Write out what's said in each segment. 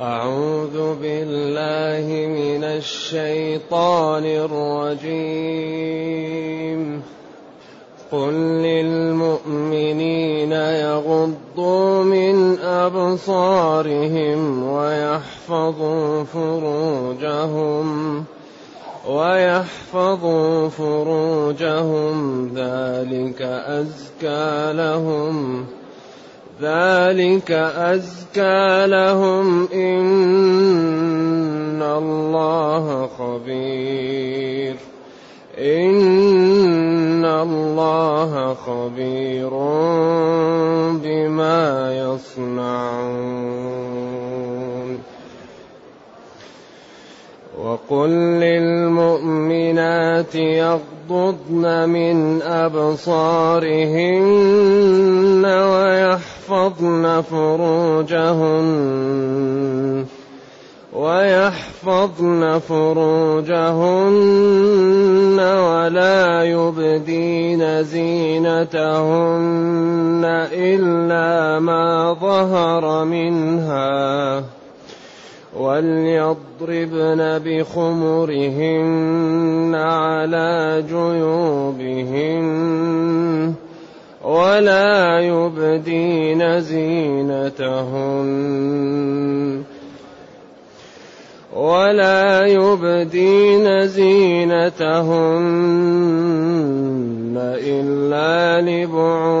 أعوذ بالله من الشيطان الرجيم. قل للمؤمنين يغضوا من أبصارهم ويحفظوا فروجهم ويحفظوا فروجهم. ذلك أزكى ذلك أزكى لهم إن الله خبير إن الله خبير بما يصنعون وقل للمؤمنات يغضضن من أبصارهن ويحفظن ويحفظن فروجهن ويحفظن فروجهن ولا يبدين زينتهن إلا ما ظهر منها وليضربن بخمرهن على جيوبهن ولا يبدين زينتهن. ولا يبدين زينتهن إلا لبعولتهن.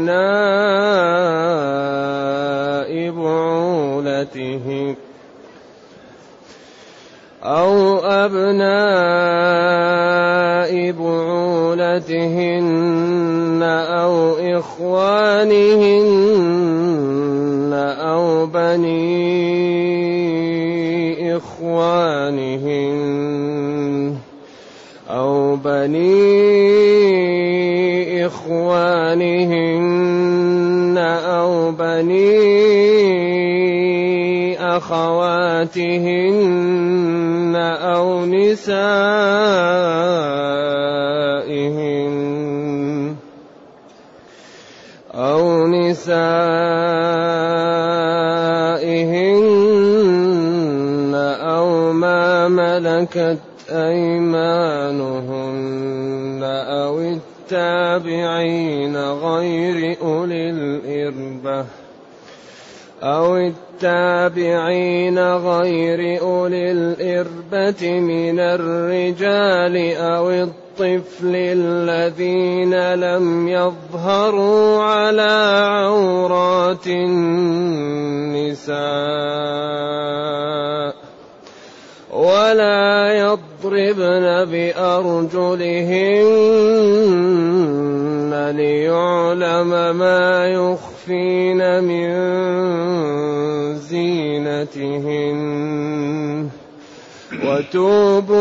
أبناء بعولتهن أو أبناء بعولتهن أو إخوانهن أو بني إخوانهن أو بني إخوانهن أو بني أخواتهن أو نسائهن أو نسائهن أو ما ملكت أيمانهن التابعين غير أولي الإربة أو التابعين غير أولي الإربة من الرجال أو الطفل الذين لم يظهروا على عورات النساء ولا يضربن بأرجلهن ليعلم ما يخفين من زينتهن. وتوبوا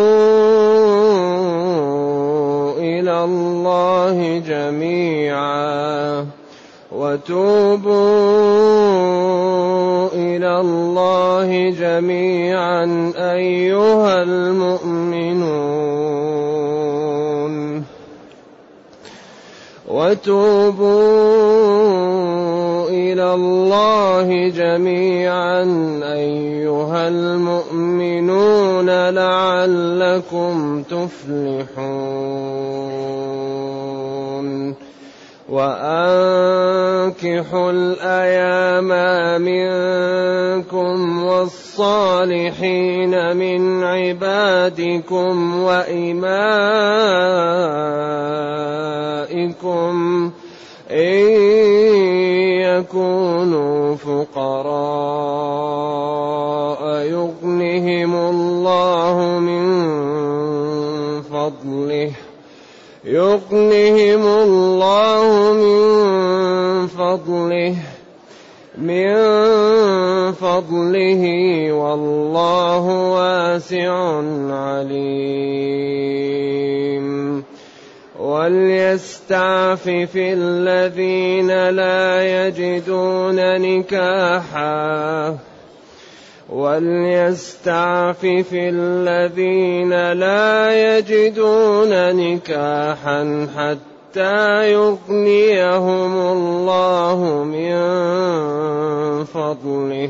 إلى الله جميعا. وتوبوا إلى الله جميعا أيها المؤمنون. وتوبوا إلى الله جميعا أيها المؤمنون لعلكم تفلحون. وأنكحوا الأيام منكم والصالحين من عبادكم وإمائكم إن يكونوا فقراء. يغنهم الله من فضله. يغنهم الله من فضله من فضله والله واسع عليم. وليستعفف الذين لا يجدون نكاحا. وليستعفف الذين لا يجدون نكاحا حتى يغنيهم الله من فضله.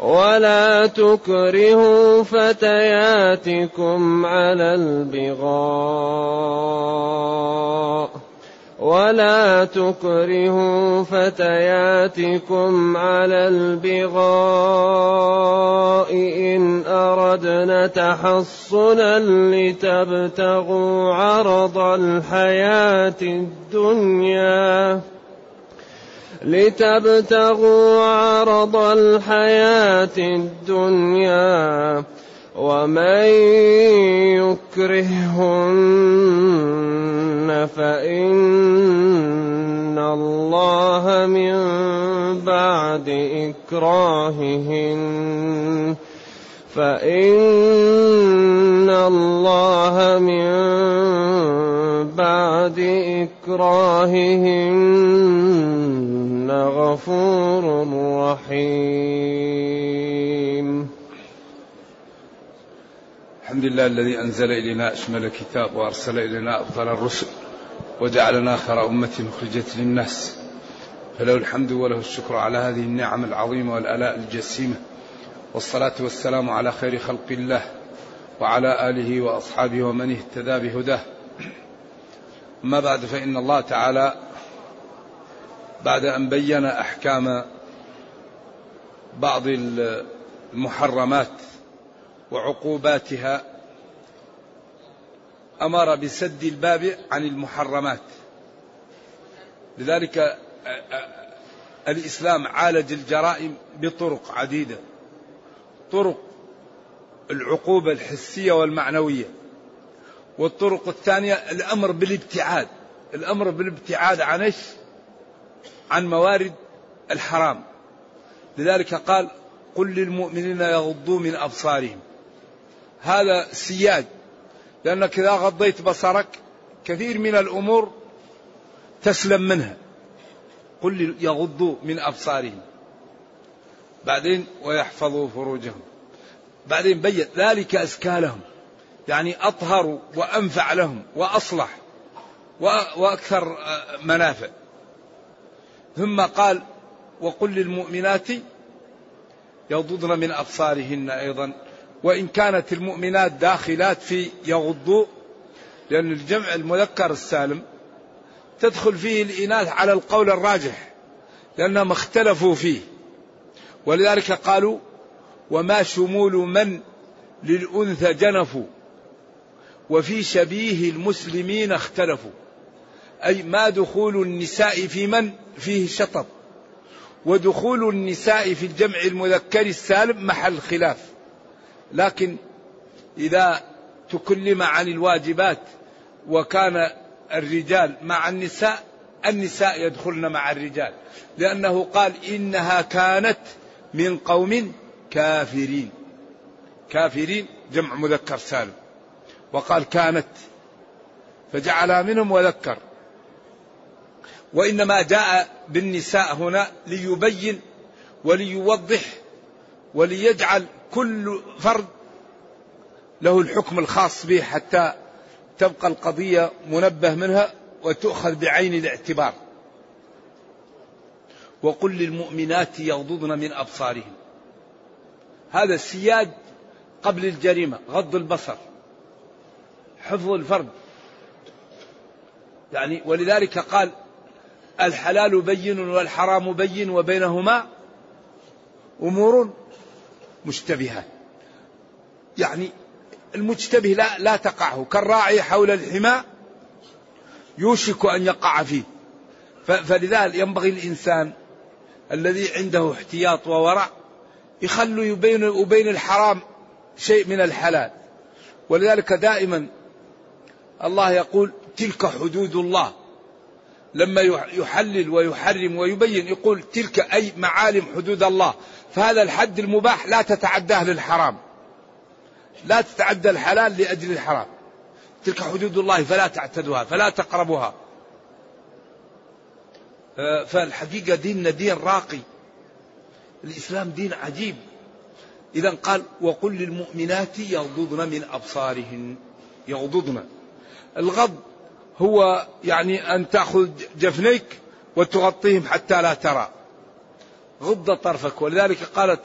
ولا تكرهوا فتياتكم على البغاء. ولا تكرهوا فتياتكم على البغاء. إن أردنا تحصنا لتبتغوا عرض الحياة الدنيا. لتبتغوا عرض الحياة الدنيا ومن يكرههن فإن الله من بعد إكراههن فإن الله من بعد إكراههن غفور رحيم. الحمد لله الذي أنزل إلينا أشمل الكتاب وأرسل إلينا أفضل الرسل وجعلنا خير أمة أخرجت للناس. فله الحمد وله الشكر على هذه النعم العظيمة والآلاء الجسيمة. والصلاة والسلام على خير خلق الله وعلى آله وأصحابه ومن اهتدى بهداه. أما بعد فإن الله تعالى بعد أن بين أحكام بعض المحرمات وعقوباتها أمر بسد الباب عن المحرمات. لذلك الإسلام عالج الجرائم بطرق عديدة. طرق العقوبة الحسية والمعنوية. والطرق الثانية الأمر بالابتعاد. الأمر بالابتعاد عن إيش؟ عن موارد الحرام. لذلك قال قل للمؤمنين يغضوا من أبصارهم. هذا سياج. لأنك إذا غضيت بصرك كثير من الأمور تسلم منها. قل يغضوا من أبصارهم. بعدين ويحفظوا فروجهم. بعدين بين ذلك أزكى لهم يعني أطهر وأنفع لهم وأصلح وأكثر منافع. ثم قال وقل للمؤمنات يغضضن من أبصارهن أيضا. وإن كانت المؤمنات داخلات في يغضوا لأن الجمع المذكر السالم تدخل فيه الإناث على القول الراجح لأنهم اختلفوا فيه. ولذلك قالوا وما شمول من للأنثى جنفوا وفي شبيه المسلمين اختلفوا. أي ما دخول النساء في من؟ فيه شطط. ودخول النساء في الجمع المذكر السالم محل خلاف. لكن إذا تكلم عن الواجبات وكان الرجال مع النساء النساء يدخلن مع الرجال. لأنه قال إنها كانت من قوم كافرين. كافرين جمع مذكر سالم. وقال كانت فجعلها منهم وذكر وإنما جاء بالنساء هنا ليبين وليوضح وليجعل كل فرد له الحكم الخاص به حتى تبقى القضية منبه منها وتؤخذ بعين الاعتبار. وقل للمؤمنات يغضضن من أبصارهن هذا السياج قبل الجريمة غض البصر حفظ الفرد. يعني ولذلك قال الحلال بين والحرام بين وبينهما أمور مشتبهات. يعني المشتبه لا, لا تقعه. كالراعي حول الحماء يوشك أن يقع فيه. فلذلك ينبغي الإنسان الذي عنده احتياط وورع يخلوا يبين وبين الحرام شيء من الحلال. ولذلك دائما الله يقول تلك حدود الله. لما يحلل ويحرم ويبين يقول تلك أي معالم حدود الله. فهذا الحد المباح لا تتعداه للحرام. لا تتعدى الحلال لأجل الحرام. تلك حدود الله فلا تعتدوها فلا تقربوها آه، فالحقيقة ديننا دين راقي. الإسلام دين عجيب. إذا قال وقل للمؤمنات يغضضن من أبصارهن. يغضضن. الغض هو يعني أن تأخذ جفنيك وتغطيهم حتى لا ترى. غض طرفك ولذلك قالت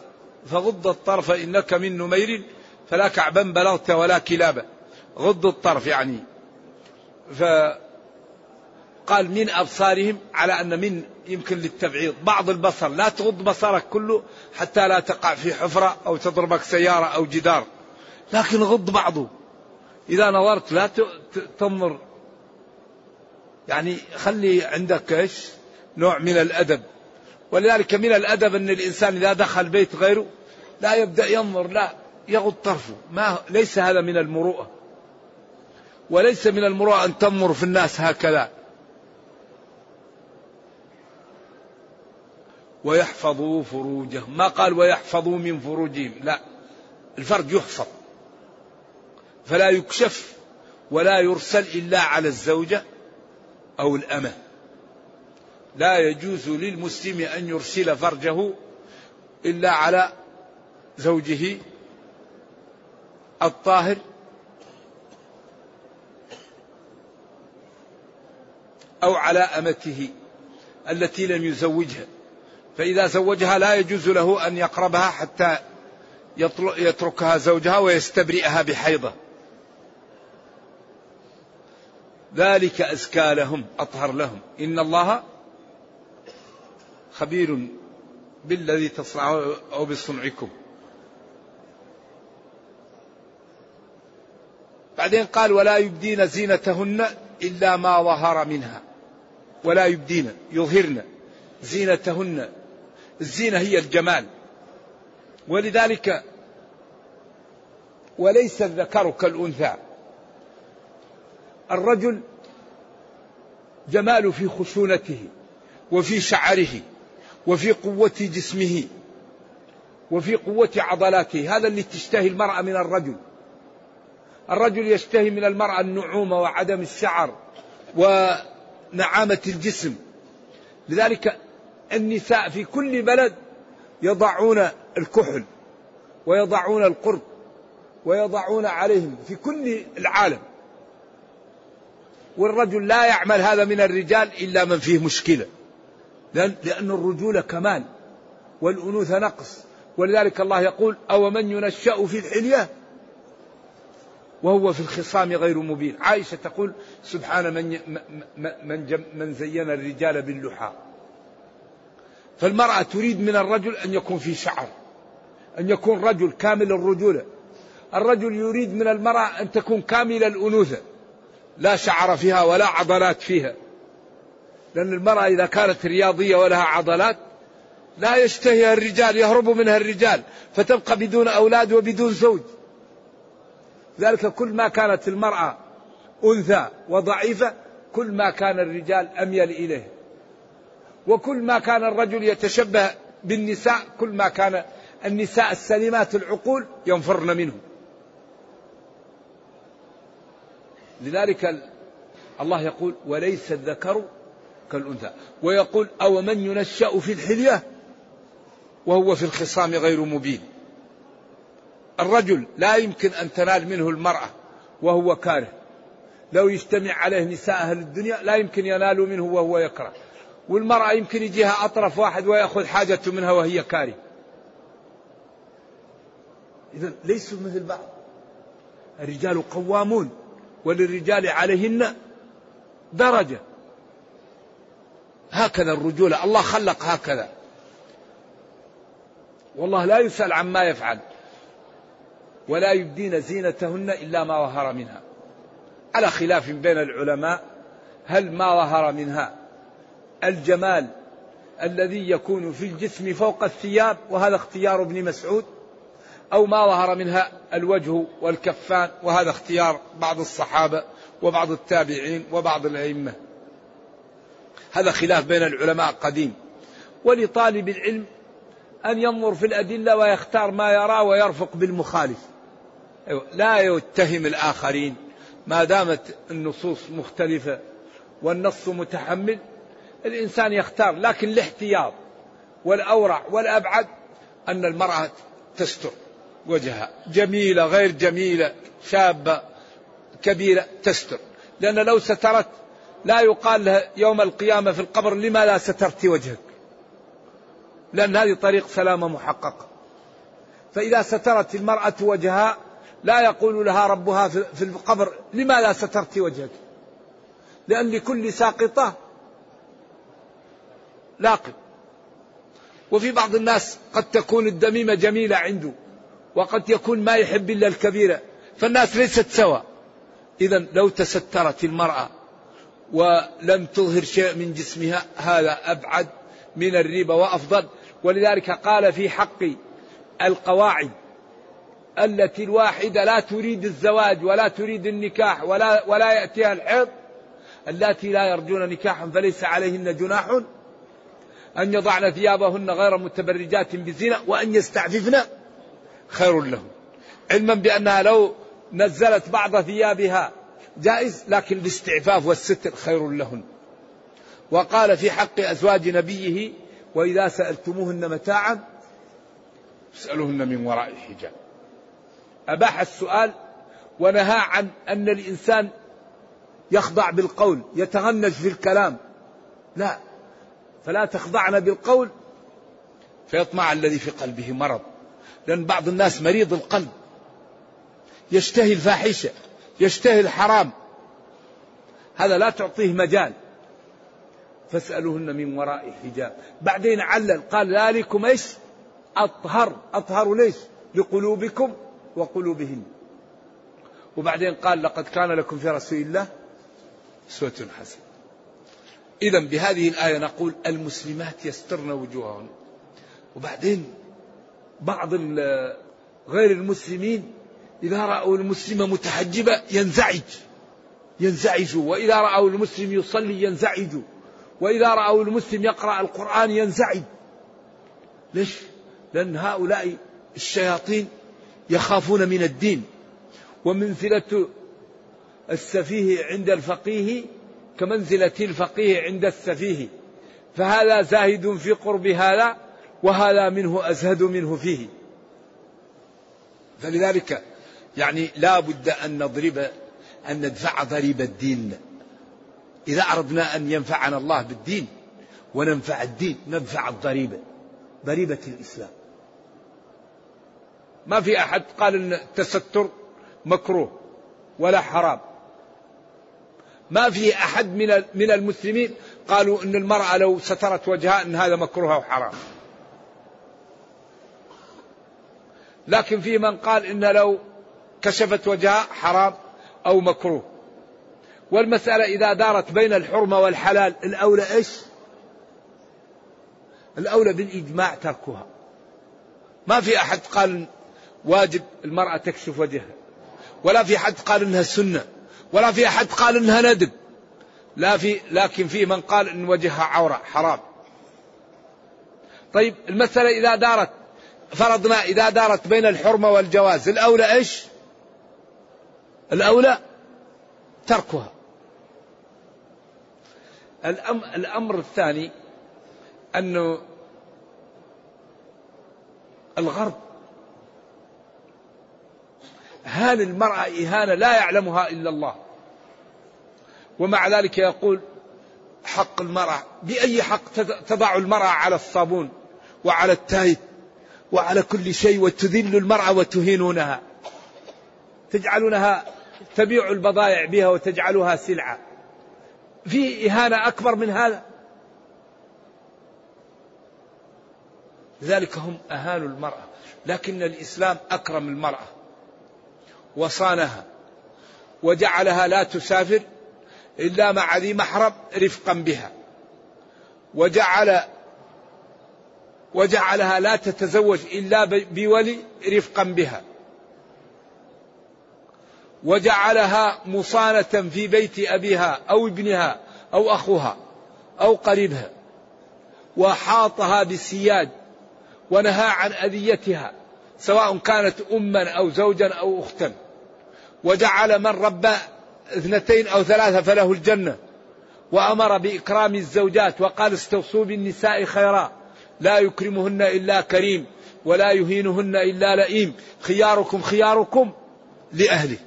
فغض الطرف إنك من نمير فلا كعبا بلغت ولا كلابا. غض الطرف يعني. فقال من أبصارهم على أن من يمكن للتبعيض. بعض البصر لا تغض بصرك كله حتى لا تقع في حفرة أو تضربك سيارة أو جدار. لكن غض بعضه. إذا نظرت لا تنظر. يعني خلي عندك إيش؟ نوع من الأدب. ولذلك من الأدب أن الإنسان إذا دخل بيت غيره لا يبدأ ينظر لا يغض طرفه. ما ليس هذا من المروءة. وليس من المروءة أن تنظر في الناس هكذا. ويحفظوا فروجهم. ما قال ويحفظوا من فروجهم. لا الفرج يحفظ. فلا يكشف ولا يرسل إلا على الزوجة أو الأمة. لا يجوز للمسلم أن يرسل فرجه إلا على زوجه الطاهر. أو على أمته التي لم يزوجها. فإذا زوجها لا يجوز له أن يقربها حتى يتركها زوجها ويستبرئها بحيضة. ذلك أزكى لهم أطهر لهم. إن الله خبير بالذي تصنعه أو بصنعكم. بعدين قال ولا يبدين زينتهن إلا ما ظهر منها. ولا يبدين يظهرن زينتهن الزينة هي الجمال. ولذلك وليس الذكر كالأنثى. الرجل جمال في خشونته وفي شعره وفي قوة جسمه وفي قوة عضلاته. هذا اللي تشتهي المرأة من الرجل. الرجل يشتهي من المرأة النعومة وعدم الشعر ونعامة الجسم. لذلك النساء في كل بلد يضعون الكحل ويضعون القرب ويضعون عليهم في كل العالم. والرجل لا يعمل هذا من الرجال إلا من فيه مشكلة. لأن, لأن الرجولة كمال والأنوثة نقص. ولذلك الله يقول أو من ينشأ في الحلية وهو في الخصام غير مبين. عائشة تقول سبحان من, من, من زين الرجال باللحى. فالمرأة تريد من الرجل أن يكون في شعر أن يكون رجل كامل الرجولة. الرجل يريد من المرأة أن تكون كامل الأنوثة لا شعر فيها ولا عضلات فيها. لأن المرأة إذا كانت رياضية ولها عضلات لا يشتهيها الرجال يهرب منها الرجال فتبقى بدون أولاد وبدون زوج. ذلك كل ما كانت المرأة أنثى وضعيفة كل ما كان الرجال أميل إليه. وكل ما كان الرجل يتشبه بالنساء كل ما كان النساء السليمات العقول ينفرن منه. لذلك الله يقول وليس الذكر كالأنثى ويقول أو من ينشأ في الحلية وهو في الخصام غير مبين الرجل لا يمكن أن تنال منه المرأة وهو كاره. لو يجتمع عليه نساء أهل الدنيا لا يمكن ينالوا منه وهو يكره. والمرأة يمكن يجيها أطرف واحد ويأخذ حاجته منها وهي كاره إذا ليسوا مثل بعض. الرجال قوامون وللرجال عليهن درجة. هكذا الرجولة الله خلق هكذا. والله لا يسأل عما يفعل ولا يبدين زينتهن إلا ما ظهر منها. على خلاف بين العلماء هل ما ظهر منها الجمال الذي يكون في الجسم فوق الثياب وهذا اختيار ابن مسعود أو ما ظهر منها الوجه والكفان وهذا اختيار بعض الصحابة وبعض التابعين وبعض الأئمة. هذا خلاف بين العلماء قديم ولطالب العلم أن ينظر في الأدلة ويختار ما يرى ويرفق بالمخالف. أيوة، لا يتهم الآخرين. ما دامت النصوص مختلفة والنص متحمل الإنسان يختار لكن الاحتياط والأورع والأبعد أن المرأة تستر وجهها. جميلة غير جميلة شابة كبيرة تستر. لأن لو سترت لا يقال لها يوم القيامة في القبر لما لا سترت وجهك. لأن هذه طريق سلامة محققة فإذا سترت المرأة وجهها لا يقول لها ربها في القبر لما لا سترت وجهك. لأن لكل ساقطة لاقط وفي بعض الناس قد تكون الدميمة جميلة عنده وقد يكون ما يحب إلا الكبيرة. فالناس ليست سواء إذا لو تسترت المرأة ولم تظهر شيء من جسمها هذا أبعد من الريبة وأفضل. ولذلك قال في حق القواعد التي الواحدة لا تريد الزواج ولا تريد النكاح ولا ولا يأتيها الحيض اللاتي لا يرجون نكاحا فليس عليهن جناح أن يضعن ثيابهن غير متبرجات بزينة وأن يستعففن خير لهم. علما بأنها لو نزلت بعض ثيابها جائز لكن الاستعفاف والستر خير لهن. وقال في حق أزواج نبيه وإذا سألتموهن متاعا اسألوهن من وراء حجاب أباح السؤال ونهى عن أن الإنسان يخضع بالقول يتغنج في الكلام. لا فلا تخضعن بالقول فيطمع الذي في قلبه مرض. لأن بعض الناس مريض القلب. يشتهي الفاحشة يشتهي الحرام. هذا لا تعطيه مجال. فاسألوهن من وراء حجاب. بعدين علل قال ذلكم إيش؟ أطهر. أطهر ليش؟ لقلوبكم وقلوبهن. وبعدين قال لقد كان لكم في رسول الله أسوة حسنة. إذا بهذه الآية نقول المسلمات يسترن وجوههن وبعدين بعض غير المسلمين إذا رأوا المسلمة متحجبة ينزعج. ينزعجوا وإذا رأوا المسلم يصلي ينزعجوا وإذا رأوا المسلم يقرأ القرآن ينزعج. ليش؟ لأن هؤلاء الشياطين يخافون من الدين. ومنزلة السفيه عند الفقيه كمنزلة الفقيه عند السفيه. فهذا زاهد في قرب هذا وهذا منه أزهد منه فيه. فلذلك يعني لا بد أن نضرب أن ندفع ضريب الدين. إذا أردنا أن ينفعنا الله بالدين وننفع الدين ندفع الضريبة ضريبة الإسلام. ما في أحد قال أن التستر مكروه ولا حرام. ما في أحد من من المسلمين قالوا أن المرأة لو سترت وجهها أن هذا مكروه أو حرام. لكن في من قال إن لو كشفت وجهها حرام أو مكروه. والمسألة إذا دارت بين الحرمة والحلال الأولى إيش؟ الأولى بالإجماع تركها. ما في أحد قال واجب المرأة تكشف وجهها ولا في أحد قال إنها سنة. ولا في أحد قال إنها ندب. لا في لكن في من قال إن وجهها عورة حرام. طيب المسألة إذا دارت فرضنا إذا دارت بين الحرمة والجواز الأولى إيش؟ الأولى تركها. الأمر الثاني أنه الغرب هان المرأة إهانة لا يعلمها إلا الله؟ ومع ذلك يقول حق المرأة بأي حق تضع المرأة على الصابون وعلى التايت وعلى كل شيء وتذل المرأة وتهينونها؟ تجعلونها تبيع البضائع بها وتجعلها سلعة. في إهانة أكبر من هذا؟ لذلك هم أهانوا المرأة لكن الإسلام أكرم المرأة وصانها وجعلها لا تسافر إلا مع ذي محرم رفقا بها. وجعل وجعلها لا تتزوج إلا بولي رفقا بها. وجعلها مصانة في بيت أبيها أو ابنها أو أخوها أو قريبها. وحاطها بالسياد ونهى عن أذيتها سواء كانت أما أو زوجا أو أختا. وجعل من ربى اثنتين أو ثلاثة فله الجنة. وأمر بإكرام الزوجات وقال استوصوا بالنساء خيرا. لا يكرمهن إلا كريم ولا يهينهن إلا لئيم. خياركم خياركم لأهله.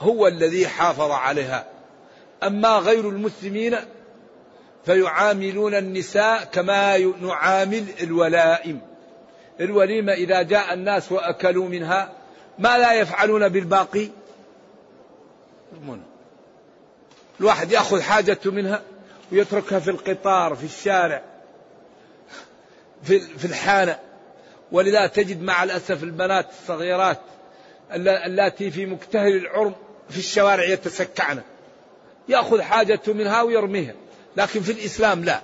هو الذي حافظ عليها. أما غير المسلمين فيعاملون النساء كما نعامل الولائم. الوليمة إذا جاء الناس وأكلوا منها ما لا يفعلون بالباقي؟ الواحد يأخذ حاجته منها ويتركها في القطار في الشارع في في الحانة. ولذا تجد مع الأسف البنات الصغيرات اللاتي في مكتهل العرم في الشوارع يتسكعن. يأخذ حاجته منها ويرميها لكن في الإسلام لا.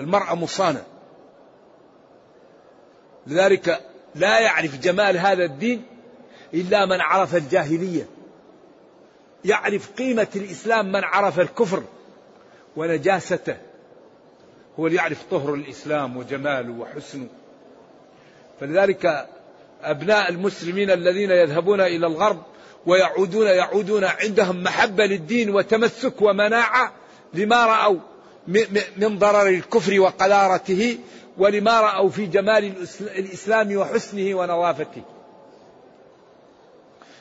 المرأة مصانة. لذلك لا يعرف جمال هذا الدين إلا من عرف الجاهلية. يعرف قيمة الإسلام من عرف الكفر ونجاسته. هو اللي يعرف طهر الإسلام وجماله وحسنه. فلذلك أبناء المسلمين الذين يذهبون إلى الغرب ويعودون يعودون عندهم محبة للدين وتمسك ومناعة لما رأوا من ضرر الكفر وقذارته ولما رأوا في جمال الإسلام وحسنه ونظافته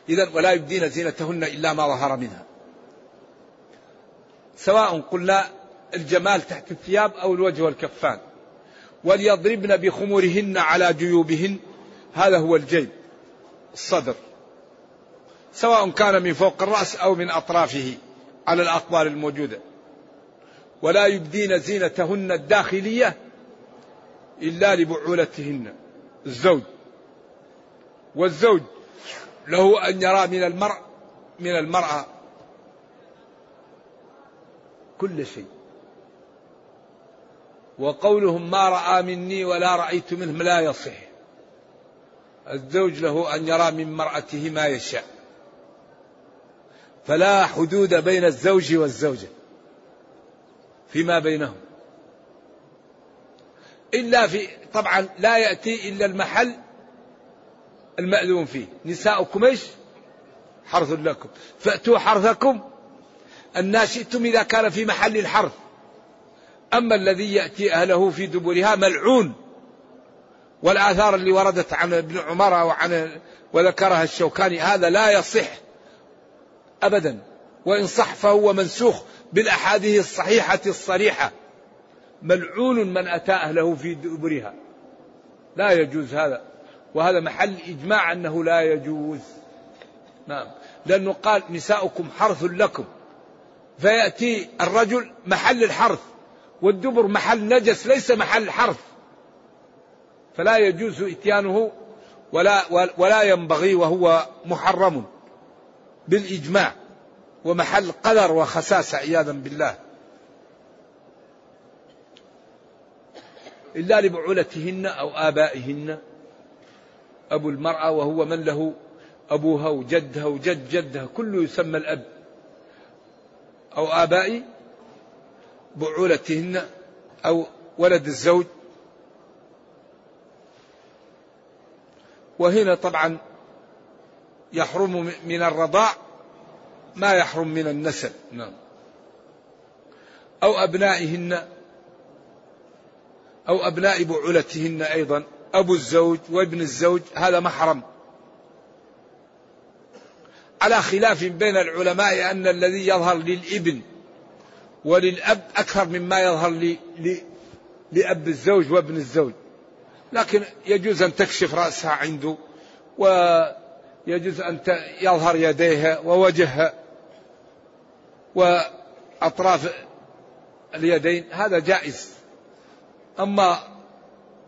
إذا ولا يبدين زينتهن إلا ما ظهر منها. سواء قلنا الجمال تحت الثياب أو الوجه والكفان. وليضربن بخمرهن على جيوبهن. هذا هو الجيب الصدر. سواء كان من فوق الرأس أو من أطرافه على الأقبال الموجودة. ولا يبدين زينتهن الداخلية إلا لبعولتهن. الزوج. والزوج له أن يرى من المرء من المرأة كل شيء. وقولهم ما رأى مني ولا رأيت منهم لا يصح. الزوج له أن يرى من مرأته ما يشاء. فلا حدود بين الزوج والزوجة. فيما بينهم. إلا في طبعا لا يأتي إلا المحل المأذون فيه. نساؤكم إيش؟ حرث لكم. فأتوا حرثكم. أن شئتم إذا كان في محل الحرث. أما الذي يأتي أهله في دبرها ملعون. والآثار اللي وردت عن ابن عمر وعن وذكرها الشوكاني هذا لا يصح أبدا. وإن صح فهو منسوخ بالأحاديث الصحيحة الصريحة. ملعون من أتى أهله في دبرها. لا يجوز هذا. وهذا محل إجماع أنه لا يجوز. نعم. لأنه قال نساؤكم حرث لكم. فيأتي الرجل محل الحرث. والدبر محل نجس ليس محل حرث. فلا يجوز إتيانه ولا ولا ينبغي وهو محرم بالإجماع. ومحل قدر وخساسة عياذا بالله. إلا لبعولتهن أو آبائهن. أبو المرأة وهو من له؟ أبوها وجدها وجد جدها كله يسمى الأب. أو آباء بعولتهن. أو ولد الزوج. وهنا طبعا يحرم من الرضاع ما يحرم من النسل نعم. أو أبنائهن. أو أبناء بعولتهن أيضا أبو الزوج وابن الزوج هذا محرم على خلاف بين العلماء أن الذي يظهر للإبن وللأب أكثر مما يظهر ل... ل... لأب الزوج وابن الزوج. لكن يجوز أن تكشف رأسها عنده ويجوز أن يظهر يديها ووجهها وأطراف اليدين. هذا جائز. أما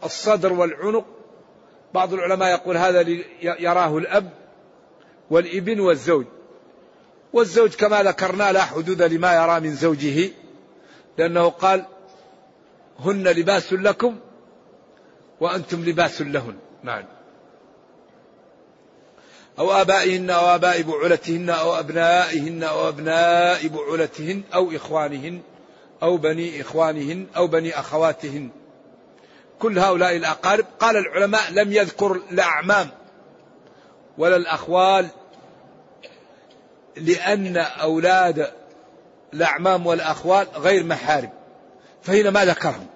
الصدر والعنق بعض العلماء يقول هذا يراه الأب والإبن والزوج. والزوج كما ذكرنا لا حدود لما يرى من زوجه لأنه قال هن لباس لكم وأنتم لباس لهن. نعم. أو آبائهن أو آباء بعولتهن أو أبنائهن أو أبناء بعولتهن أو إخوانهن أو بني إخوانهن أو بني أخواتهن. كل هؤلاء الأقارب قال العلماء لم يذكر الأعمام ولا الأخوال لأن أولاد الأعمام والأخوال غير محارم. فهنا ما ذكرهم.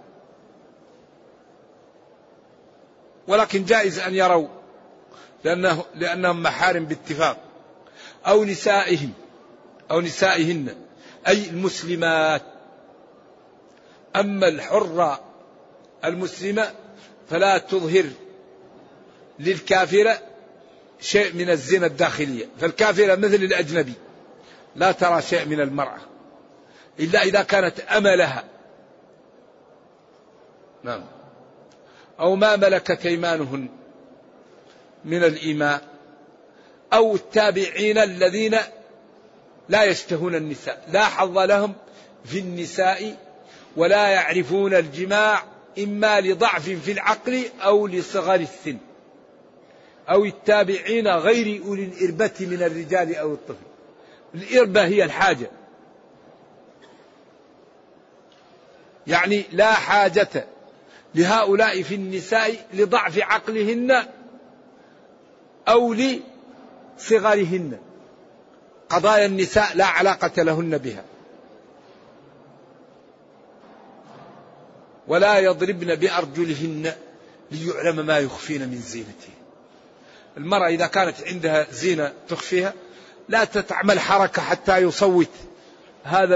ولكن جائز أن يروا لأنه لأنهم محارم باتفاق. أو نسائهم أو نسائهن أي المسلمات. أما الحرة المسلمة فلا تظهر للكافرة شيء من الزنا الداخلية فالكافرة مثل الأجنبي لا ترى شيء من المرأة إلا إذا كانت أملها. نعم. أو ما ملكت أيمانهن من الإيماء أو التابعين الذين لا يشتهون النساء لا حظ لهم في النساء ولا يعرفون الجماع إما لضعف في العقل أو لصغر السن أو التابعين غير أولي الإربة من الرجال أو الطفل. الإربة هي الحاجة. يعني لا حاجة لهؤلاء في النساء لضعف عقلهن أو لصغرهن. قضايا النساء لا علاقة لهن بها. ولا يضربن بأرجلهن ليعلم ما يخفين من زينتهن المرأة إذا كانت عندها زينة تخفيها لا تتعمل حركة حتى يصوت هذا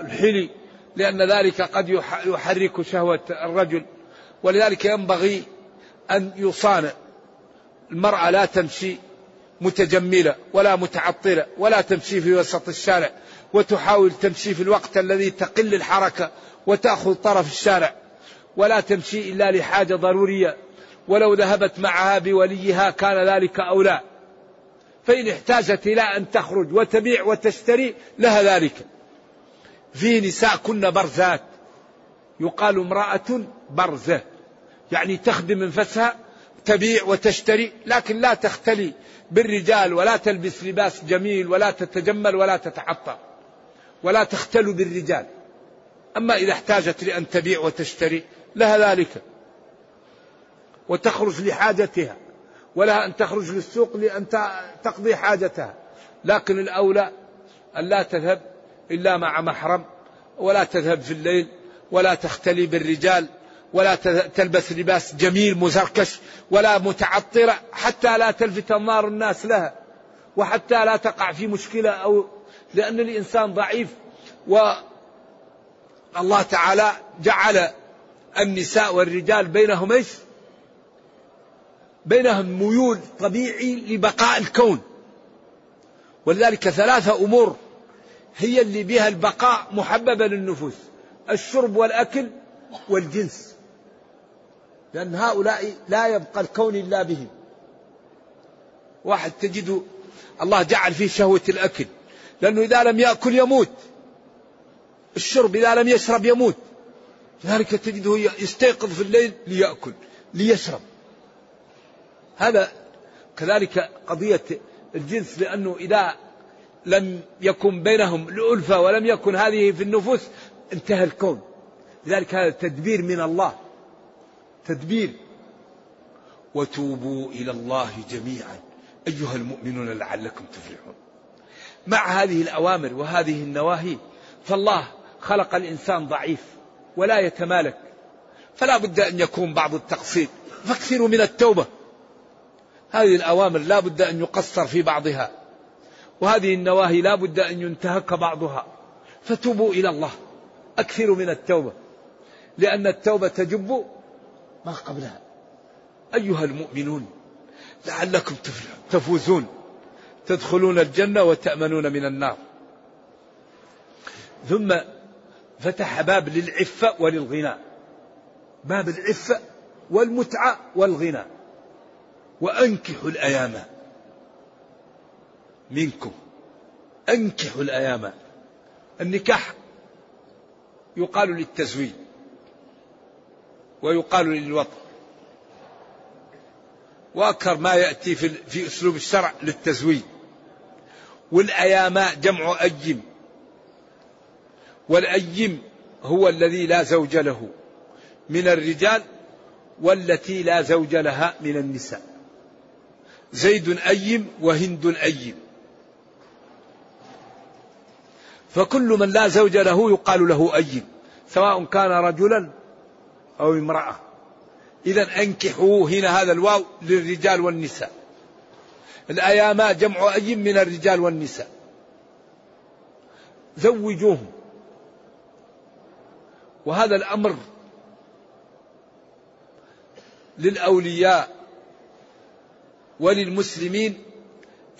الحلي لأن ذلك قد يحرك شهوة الرجل. ولذلك ينبغي أن يصان المرأة لا تمشي متجملة ولا متعطلة ولا تمشي في وسط الشارع وتحاول تمشي في الوقت الذي تقل الحركة وتأخذ طرف الشارع ولا تمشي إلا لحاجة ضرورية. ولو ذهبت معها بوليها كان ذلك أولى فإن احتاجت إلى أن تخرج وتبيع وتشتري لها ذلك. في نساء كن برزات. يقال امرأة برزة. يعني تخدم انفسها تبيع وتشتري لكن لا تختلي بالرجال ولا تلبس لباس جميل ولا تتجمل ولا تتعطر ولا تختل بالرجال. أما إذا احتاجت لأن تبيع وتشتري لها ذلك. وتخرج لحاجتها ولها أن تخرج للسوق لأن تقضي حاجتها. لكن الأولى أن لا تذهب إلا مع محرم ولا تذهب في الليل ولا تختلي بالرجال ولا تلبس لباس جميل مزركش ولا متعطرة حتى لا تلفت أنظار الناس لها وحتى لا تقع في مشكلة أو لأن الإنسان ضعيف والله تعالى جعل النساء والرجال بينهم إيش؟ بينهم ميول طبيعي لبقاء الكون. ولذلك ثلاثة أمور هي اللي بها البقاء محببة للنفوس الشرب والأكل والجنس. لأن هؤلاء لا يبقى الكون إلا بهم. واحد تجده الله جعل فيه شهوة الأكل لأنه إذا لم يأكل يموت. الشرب إذا لم يشرب يموت. لذلك تجده يستيقظ في الليل ليأكل ليشرب. هذا كذلك قضية الجنس لأنه إذا لم يكن بينهم الألفة ولم يكن هذه في النفوس انتهى الكون. لذلك هذا تدبير من الله. تدبير. وتوبوا إلى الله جميعا. أيها المؤمنون لعلكم تفلحون. مع هذه الأوامر وهذه النواهي فالله خلق الإنسان ضعيف ولا يتمالك. فلا بد أن يكون بعض التقصير. فاكثروا من التوبة. هذه الأوامر لا بد أن يقصر في بعضها. وهذه النواهي لا بد أن ينتهك بعضها. فتوبوا إلى الله. أكثروا من التوبة. لأن التوبة تجب ما قبلها. أيها المؤمنون لعلكم تفوزون. تدخلون الجنة وتأمنون من النار. ثم فتح باب للعفة وللغنى. باب العفة والمتعة والغنى. وأنكحوا الأيام. منكم. أنكحوا الأيام. النكاح يقال للتزويج. ويقال للوطن. وأكثر ما يأتي في, أسلوب الشرع للتزويج. والأيام جمع أيم والأيم هو الذي لا زوج له من الرجال والتي لا زوج لها من النساء. زيد أيم وهند أيم. فكل من لا زوج له يقال له أيم سواء كان رجلا أو امرأة. إذا أنكحوا هنا هذا الواو للرجال والنساء. الأيام جمع أيم من الرجال والنساء. زوجوهم. وهذا الأمر للأولياء وللمسلمين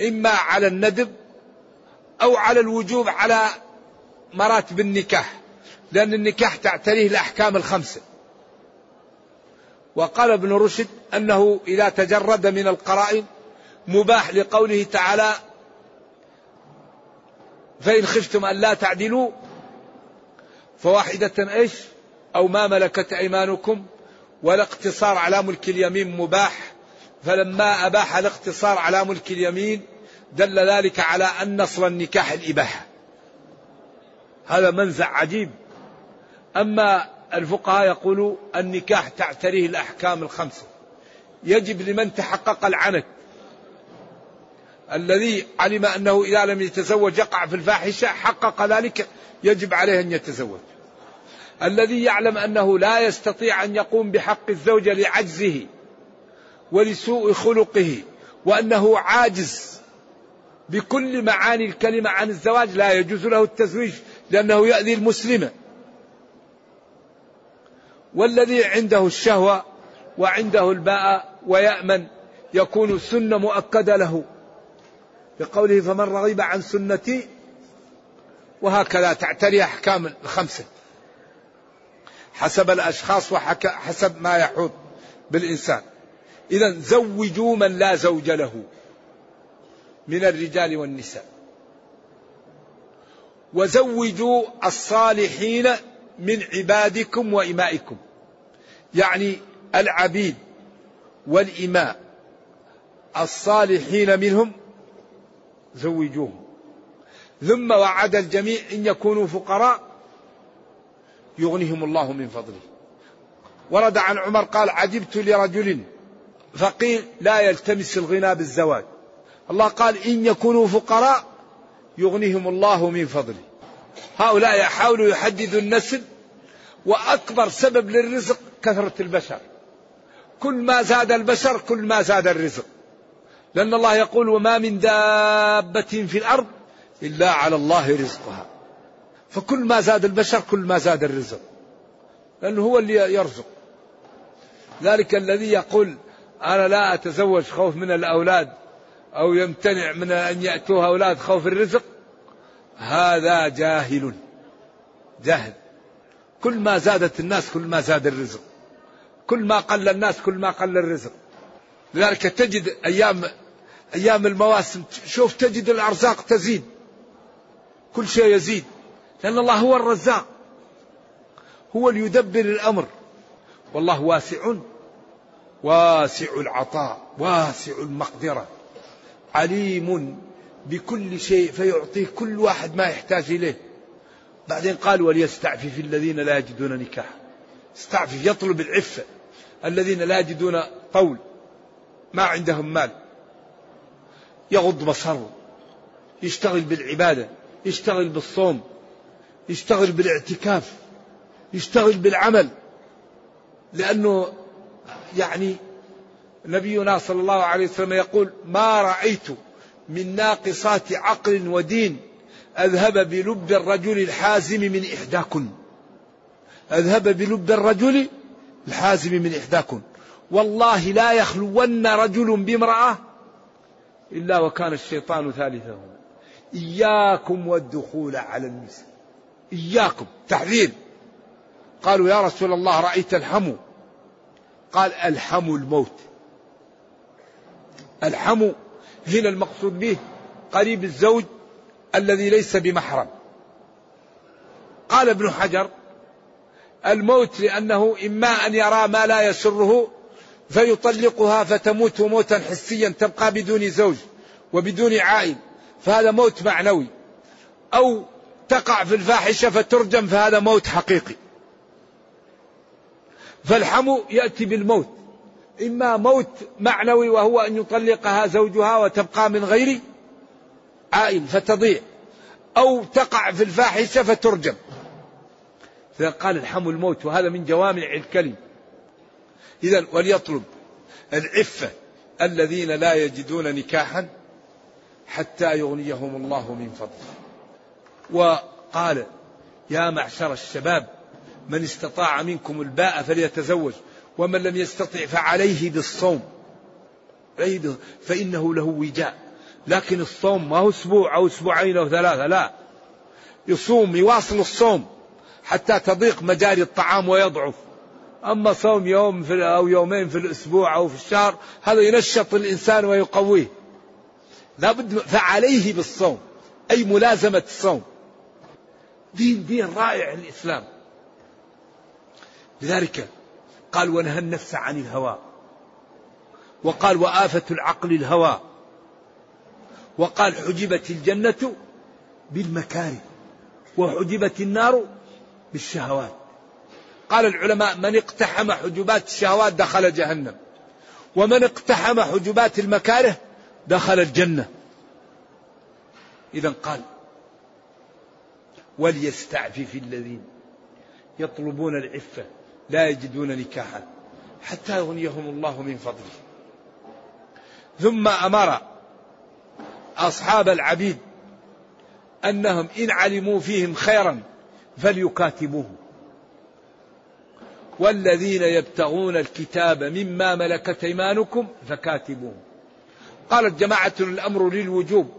إما على الندب أو على الوجوب على مراتب النكاح لأن النكاح تعتريه الأحكام الخمسة. وقال ابن رشد أنه إذا تجرد من القرائن مباح لقوله تعالى فإن خفتم أن لا تعدلوا فواحدة إيش؟ أو ما ملكت أيمانكم والاقتصار على ملك اليمين مباح فلما أباح الاقتصار على ملك اليمين دل ذلك على أن نصر النكاح الإباحة. هذا منزع عجيب. أما الفقهاء يقولوا النكاح تعتريه الأحكام الخمسة. يجب لمن تحقق العنت الذي علم أنه إذا لم يتزوج يقع في الفاحشة حقق ذلك يجب عليه أن يتزوج. الذي يعلم أنه لا يستطيع أن يقوم بحق الزوجة لعجزه ولسوء خلقه وأنه عاجز بكل معاني الكلمة عن الزواج لا يجوز له التزويج لأنه يأذي المسلمة والذي عنده الشهوة وعنده الباء ويأمن يكون سنة مؤكدة له. بقوله فمن رغب عن سنتي وهكذا تعتري أحكام الخمسة. حسب الأشخاص وحسب ما يحوط بالإنسان. إذا زوجوا من لا زوج له من الرجال والنساء. وزوجوا الصالحين من عبادكم وإمائكم. يعني العبيد والإماء. الصالحين منهم زوجوهم. ثم وعد الجميع إن يكونوا فقراء. يغنيهم الله من فضله. ورد عن عمر قال عجبت لرجل فقير لا يلتمس الغنى بالزواج. الله قال إن يكونوا فقراء يغنيهم الله من فضله. هؤلاء يحاولوا يحددوا النسل وأكبر سبب للرزق كثرة البشر. كل ما زاد البشر كل ما زاد الرزق. لأن الله يقول وما من دابة في الأرض إلا على الله رزقها. فكل ما زاد البشر كل ما زاد الرزق. لأنه هو اللي يرزق. ذلك الذي يقول أنا لا أتزوج خوف من الأولاد أو يمتنع من أن يأتوه أولاد خوف الرزق. هذا جاهل. جهل كل ما زادت الناس كل ما زاد الرزق. كل ما قل الناس كل ما قل الرزق. لذلك تجد أيام أيام المواسم شوف تجد الأرزاق تزيد. كل شيء يزيد. لأن الله هو الرزاق. هو اللي يدبر الأمر. والله واسع. واسع العطاء. واسع المقدرة. عليم بكل شيء فيعطيه كل واحد ما يحتاج إليه. بعدين قال وليستعفف الذين لا يجدون نكاح استعفف يطلب العفة. الذين لا يجدون قول ما عندهم مال. يغض بصره. يشتغل بالعبادة. يشتغل بالصوم. يشتغل بالاعتكاف. يشتغل بالعمل. لأنه يعني نبينا صلى الله عليه وسلم يقول ما رأيت من ناقصات عقل ودين أذهب بلب الرجل الحازم من إحداكن. أذهب بلب الرجل الحازم من إحداكن. والله لا يخلون رجل بامرأة إلا وكان الشيطان ثالثهما إياكم والدخول على النساء. إياكم. تحذير. قالوا يا رسول الله رأيت الحمو. قال الحموا الموت. الحموا هنا المقصود به قريب الزوج الذي ليس بمحرم. قال ابن حجر الموت لأنه إما أن يرى ما لا يسره فيطلقها فتموت موتا حسيا تبقى بدون زوج وبدون عائل فهذا موت معنوي. أو تقع في الفاحشة فترجم فهذا موت حقيقي. فالحمو يأتي بالموت. إما موت معنوي وهو أن يطلقها زوجها وتبقى من غير عائل فتضيع أو تقع في الفاحشة فترجم. قال الحمو الموت وهذا من جوامع الكلم. إذا وليطلب العفة الذين لا يجدون نكاحا حتى يغنيهم الله من فضله. وقال يا معشر الشباب من استطاع منكم الباء فليتزوج ومن لم يستطع فعليه بالصوم. فإنه له وجاء. لكن الصوم ما هو أسبوع أو أسبوعين أو ثلاثة لا. يصوم يواصل الصوم حتى تضيق مجاري الطعام ويضعف. أما صوم يوم في أو يومين في الأسبوع أو في الشهر هذا ينشط الإنسان ويقويه. لابد فعليه بالصوم أي ملازمة الصوم. دين دين رائع الإسلام. لذلك قال ونهى النفس عن الهوى وقال وآفة العقل الهوى وقال حجبت الجنة بالمكاره وحجبت النار بالشهوات قال العلماء من اقتحم حجبات الشهوات دخل جهنم ومن اقتحم حجبات المكاره دخل الجنة. إذا قال وليستعفف الذين يطلبون العفة لا يجدون نكاحا حتى يغنيهم الله من فضله. ثم أمر أصحاب العبيد أنهم إن علموا فيهم خيرا فليكاتبوهم والذين يبتغون الكتاب مما ملكت ايمانكم فكاتبوهم. قالت جماعة الأمر للوجوب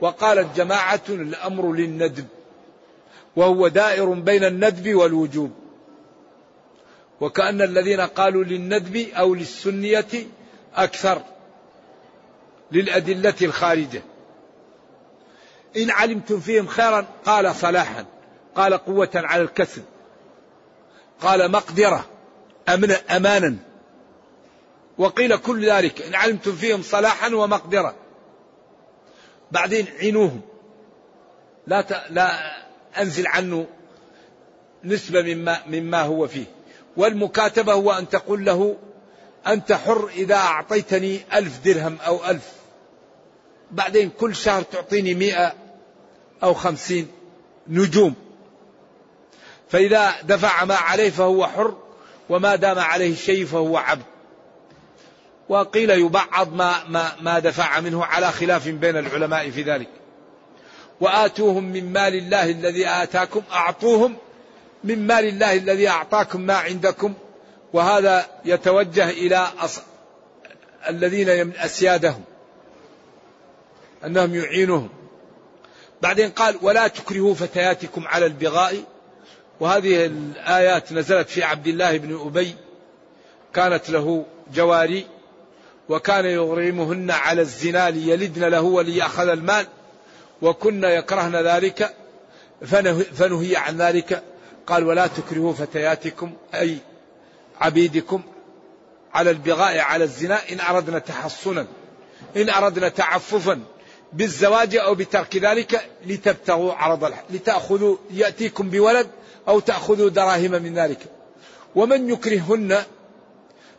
وقالت جماعة الأمر للندب وهو دائر بين الندب والوجوب. وكأن الذين قالوا للندب أو للسنية أكثر للأدلة الخارجة. إن علمتم فيهم خيرا قال صلاحا قال قوة على الكسب. قال مقدرة أمن أمانا. وقيل كل ذلك إن علمتم فيهم صلاحا ومقدرة. بعدين عينوهم. لا ت... لا أنزل عنه نسبة مما مما هو فيه. والمكاتبة هو أن تقول له أنت حر إذا أعطيتني ألف درهم أو ألف. بعدين كل شهر تعطيني مئة أو خمسين نجوم. فإذا دفع ما عليه فهو حر وما دام عليه شيء فهو عبد. وقيل يبعض ما, ما, ما دفع منه على خلاف بين العلماء في ذلك. وآتوهم من مال الله الذي آتاكم أعطوهم من مال الله الذي أعطاكم ما عندكم. وهذا يتوجه إلى أص... الذين أسيادهم. أنهم يعينهم. بعدين قال ولا تكرهوا فتياتكم على البغاء وهذه الآيات نزلت في عبد الله بن أبي كانت له جواري وكان يغرمهن على الزنا ليلدن له وليأخذ المال وكن يكرهن ذلك فنهي عن ذلك قال ولا تكرهوا فتياتكم أي عبيدكم على البغاء على الزنا إن أردنا تحصنا إن أردنا تعففا بالزواج أو بترك ذلك لتبتغوا عرض لتأخذوا يأتيكم بولد أو تأخذوا دراهم من ذلك. ومن يكرههن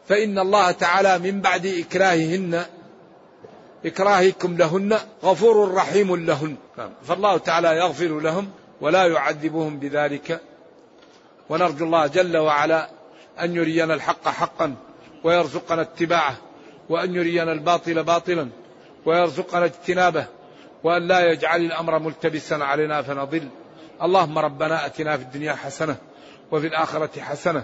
فإن الله تعالى من بعد إكراههن إكراهكم لهن غفور رحيم لهن. فالله تعالى يغفر لهم ولا يعذبهم بذلك. ونرجو الله جل وعلا أن يرينا الحق حقا ويرزقنا اتباعه وأن يرينا الباطل باطلا ويرزقنا اجتنابه وأن لا يجعل الأمر ملتبسا علينا فنضل. اللهم ربنا أتنا في الدنيا حسنة وفي الآخرة حسنة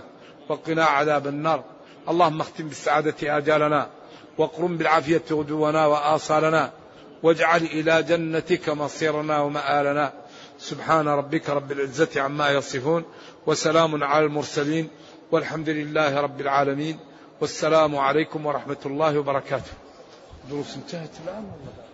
وقنا عذاب النار. اللهم اختم بالسعادة آجالنا واقرم بالعافية غدونا وآصالنا واجعل إلى جنتك مصيرنا ومآلنا. سبحان ربك رب العزة عما يصفون وسلام على المرسلين والحمد لله رب العالمين. والسلام عليكم ورحمة الله وبركاته. دروس انتهت الآن ولا